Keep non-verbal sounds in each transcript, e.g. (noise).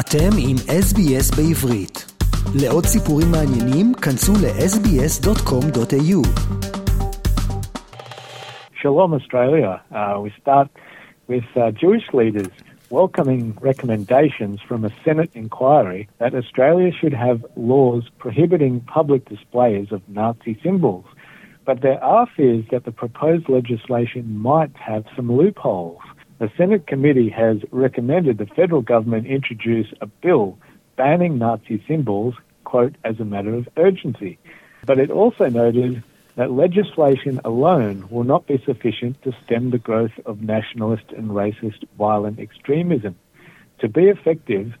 אתם עם SBS בעברית. לעוד סיפורים מעניינים, כנסו ל-sbs.com.au. Shalom Australia. Uh, we start with uh, Jewish leaders welcoming recommendations from a Senate inquiry that Australia should have laws prohibiting public displays of Nazi symbols. But there are fears that the proposed legislation might have some loopholes. The Senate committee has recommended the federal government introduce a bill banning Nazi symbols, quote, as a matter of urgency. But it also noted that legislation alone will not be sufficient to stem the growth of nationalist and racist violent extremism. To be effective,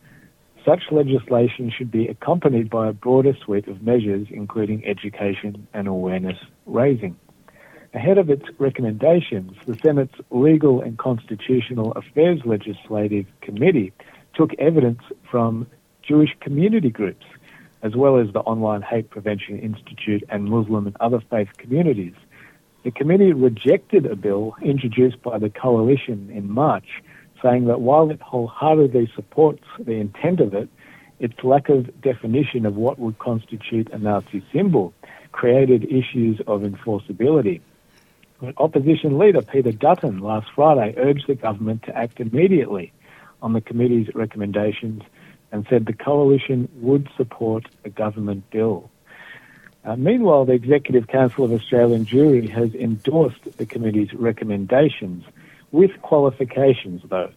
such legislation should be accompanied by a broader suite of measures, including education and awareness raising. Ahead of its recommendations, the Senate's Legal and Constitutional Affairs Legislative Committee took evidence from Jewish community groups, as well as the Online Hate Prevention Institute and Muslim and other faith communities. The committee rejected a bill introduced by the coalition in March, saying that while it wholeheartedly supports the intent of it, its lack of definition of what would constitute a Nazi symbol created issues of enforceability. Opposition leader Peter Dutton last Friday urged the government to act immediately on the committee's recommendations and said the coalition would support a government bill. Uh, meanwhile, the Executive Council of Australian Jewry has endorsed the committee's recommendations with qualifications, though.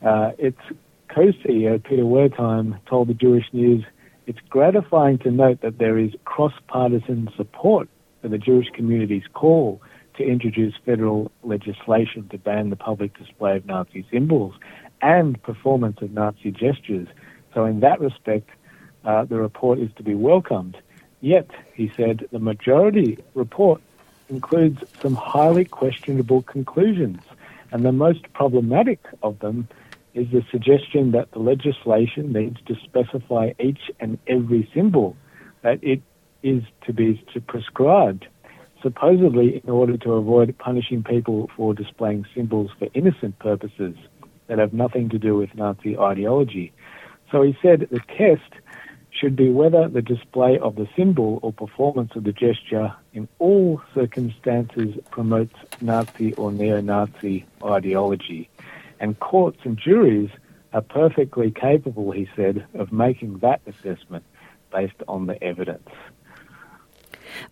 Uh, its co-CEO, Peter Wertheim, told the Jewish News, it's gratifying to note that there is cross-partisan support for the Jewish community's call to introduce federal legislation to ban the public display of Nazi symbols and performance of Nazi gestures. So, in that respect, uh, the report is to be welcomed. Yet, he said, the majority report includes some highly questionable conclusions, and the most problematic of them is the suggestion that the legislation needs to specify each and every symbol that it is to be prescribed supposedly in order to avoid punishing people for displaying symbols for innocent purposes that have nothing to do with Nazi ideology. So he said the test should be whether the display of the symbol or performance of the gesture in all circumstances promotes Nazi or neo-Nazi ideology. And courts and juries are perfectly capable, he said, of making that assessment based on the evidence.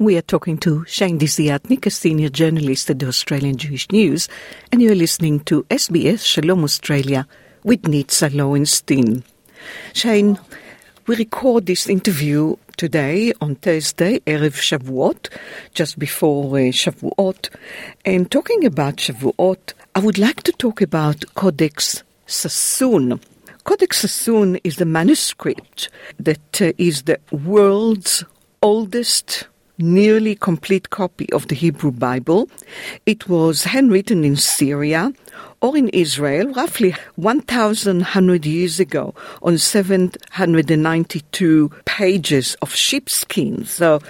We are talking to Shane Desiatnik, a senior journalist at the Australian Jewish News, and you're listening to SBS Shalom Australia with Nitza Lowenstein. Shane, we record this interview today on Thursday, Erev Shavuot, just before uh, Shavuot. And talking about Shavuot, I would like to talk about Codex Sassoon. Codex Sassoon is the manuscript that uh, is the world's oldest nearly complete copy of the Hebrew Bible. It was handwritten in Syria or in Israel roughly 1,100 years ago on 792 pages of sheepskin. So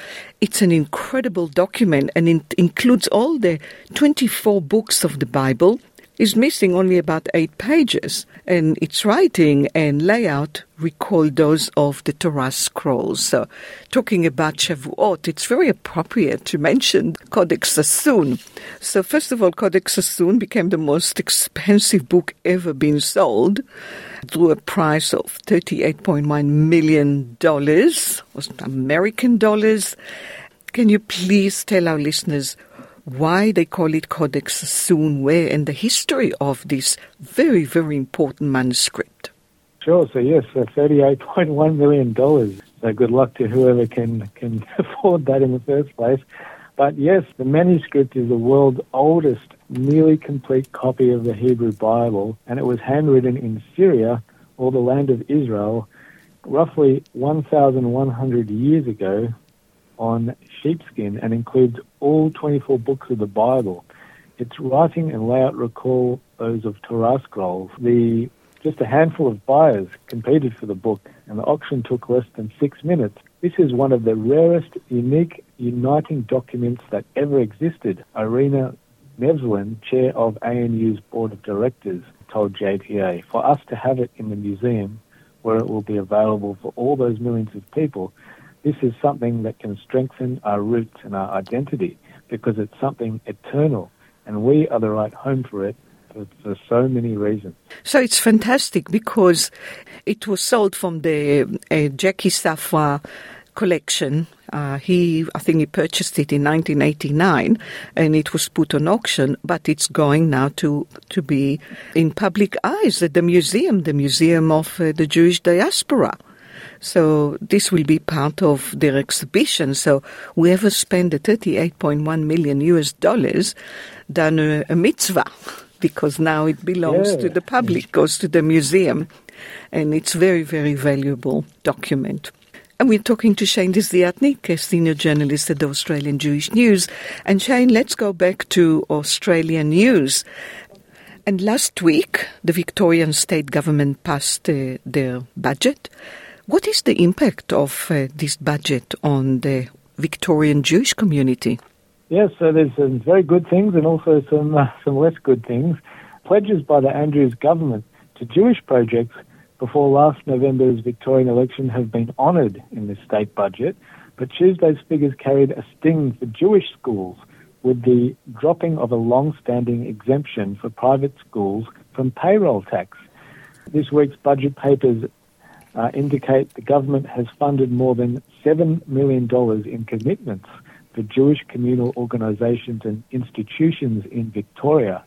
it's an incredible document and it includes all the 24 books of the Bible is missing only about eight pages, and its writing and layout recall those of the Torah scrolls. So, talking about Shavuot, it's very appropriate to mention Codex Sassoon. So, first of all, Codex Sassoon became the most expensive book ever been sold through a price of $38.1 million, was American dollars. Can you please tell our listeners why they call it Codex where and the history of this very, very important manuscript. Sure. So yes, uh, thirty-eight point one million dollars. So good luck to whoever can can (laughs) afford that in the first place. But yes, the manuscript is the world's oldest, nearly complete copy of the Hebrew Bible, and it was handwritten in Syria, or the land of Israel, roughly 1,100 years ago, on sheepskin and includes all 24 books of the Bible. Its writing and layout recall those of Torah scrolls. The just a handful of buyers competed for the book, and the auction took less than six minutes. This is one of the rarest, unique, uniting documents that ever existed. Irina Nevzlin, chair of ANU's board of directors, told JPA, for us to have it in the museum where it will be available for all those millions of people, this is something that can strengthen our roots and our identity because it's something eternal and we are the right home for it for, for so many reasons. So it's fantastic because it was sold from the uh, Jacqui Safra collection. Uh, he, I think, he purchased it in 1989, and it was put on auction. But it's going now to to be in public eyes at the museum, the Museum of uh, the Jewish Diaspora. So this will be part of their exhibition. So whoever spent the 38.1 million US dollars done a, a mitzvah because now it belongs yeah. to the public, goes to the museum, and it's very, very valuable document. And we're talking to Shane Desiatnik, a senior journalist at the Australian Jewish News. And Shane, let's go back to Australian news. And last week, the Victorian state government passed uh, their budget. What is the impact of uh, this budget on the Victorian Jewish community? Yes, so there's some very good things and also some uh, some less good things. Pledges by the Andrews government to Jewish projects before last November's Victorian election have been honoured in the state budget, but Tuesday's figures carried a sting for Jewish schools with the dropping of a long-standing exemption for private schools from payroll tax. This week's budget papers uh, indicate the government has funded more than $7 million in commitments for Jewish communal organisations and institutions in Victoria.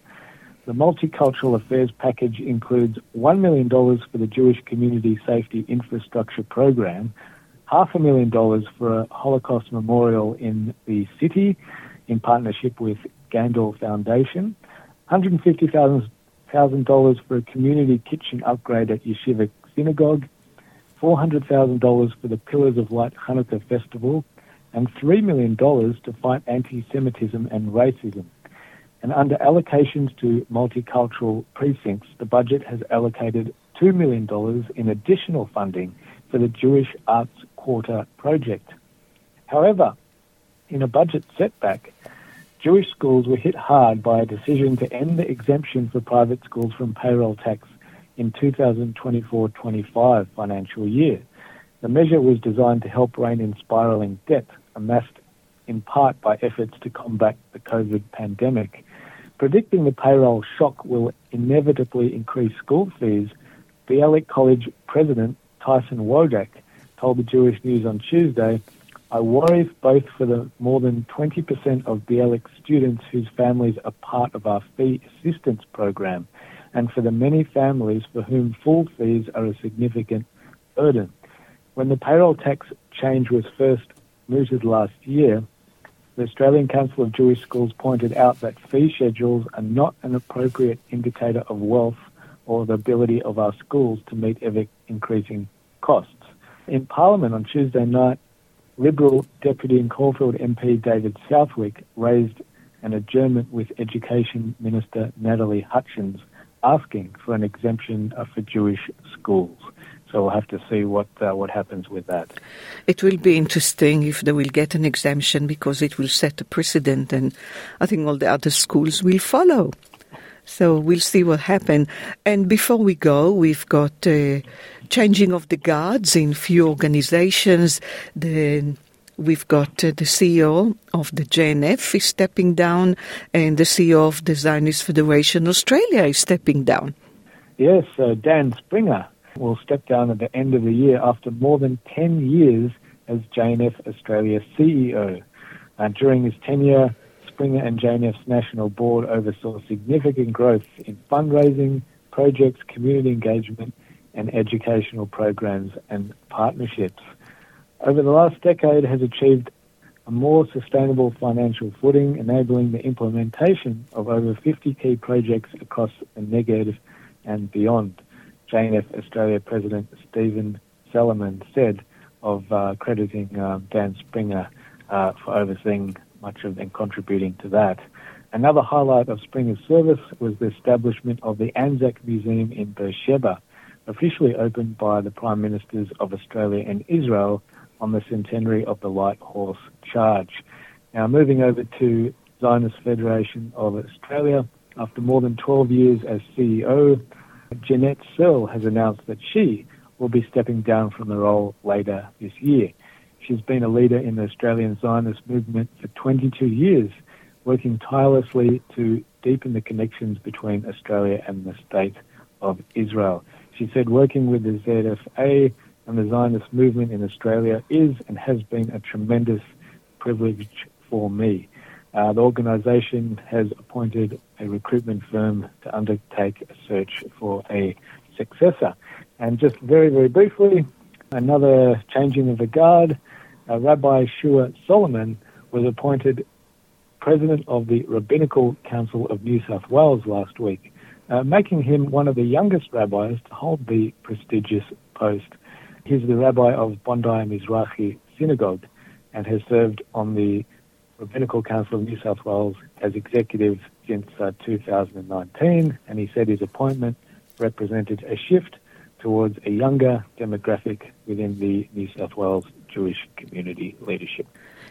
The Multicultural Affairs package includes $1 million for the Jewish Community Safety Infrastructure Program, half a million dollars for a Holocaust memorial in the city in partnership with Gandel Foundation, $150,000 for a community kitchen upgrade at Yeshiva Synagogue, $400,000 for the Pillars of Light Hanukkah Festival, and $3 million to fight anti Semitism and racism. And under allocations to multicultural precincts, the budget has allocated $2 million in additional funding for the Jewish Arts Quarter project. However, in a budget setback, Jewish schools were hit hard by a decision to end the exemption for private schools from payroll tax in 2024-25 financial year. The measure was designed to help rein in spiraling debt amassed in part by efforts to combat the COVID pandemic predicting the payroll shock will inevitably increase school fees, the Bialik College President Tyson Wodak told the Jewish News on Tuesday, I worry both for the more than 20% of Bialik students whose families are part of our fee assistance program and for the many families for whom full fees are a significant burden. When the payroll tax change was first mooted last year, the Australian Council of Jewish Schools pointed out that fee schedules are not an appropriate indicator of wealth or the ability of our schools to meet ever increasing costs. In Parliament on Tuesday night, Liberal Deputy and Caulfield MP David Southwick raised an adjournment with Education Minister Natalie Hutchins asking for an exemption for Jewish schools. So we'll have to see what uh, what happens with that. It will be interesting if they will get an exemption because it will set a precedent, and I think all the other schools will follow. So we'll see what happens. And before we go, we've got uh, changing of the guards in few organizations. The We've got uh, the CEO of the JNF is stepping down, and the CEO of the Zionist Federation Australia is stepping down. Yes, uh, Dan Springer will step down at the end of the year after more than 10 years as JNF Australia CEO. Uh, during his tenure, Springer and JNF's national board oversaw significant growth in fundraising, projects, community engagement, and educational programs and partnerships. Over the last decade, has achieved a more sustainable financial footing, enabling the implementation of over 50 key projects across the Negev and beyond. JNF Australia President Stephen Salomon said of uh, crediting uh, Dan Springer uh, for overseeing much of and contributing to that. Another highlight of Springer's service was the establishment of the Anzac Museum in Beersheba, officially opened by the Prime Ministers of Australia and Israel on the centenary of the Light Horse Charge. Now, moving over to Zionist Federation of Australia, after more than 12 years as CEO, Ginette Searle has announced that she will be stepping down from the role later this year. She's been a leader in the Australian Zionist movement for 22 years, working tirelessly to deepen the connections between Australia and the State of Israel. She said working with the ZFA and the Zionist movement in Australia is and has been a tremendous privilege for me. Uh, the organisation has appointed a recruitment firm to undertake a search for a successor. And just very, very briefly, another changing of the guard, uh, Rabbi Shua Solomon was appointed president of the Rabbinical Council of New South Wales last week, uh, making him one of the youngest rabbis to hold the prestigious post. He's the rabbi of Bondi Mizrahi Synagogue and has served on the Rabbinical Council of New South Wales as executive since uh, 2019, and he said his appointment represented a shift towards a younger demographic within the New South Wales Jewish community leadership.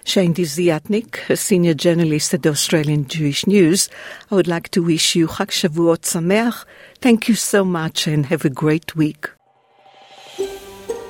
Shane Desiatnik, a senior journalist at the Australian Jewish News, I would like to wish you Chag Shavuot Sameach. Thank you so much and have a great week.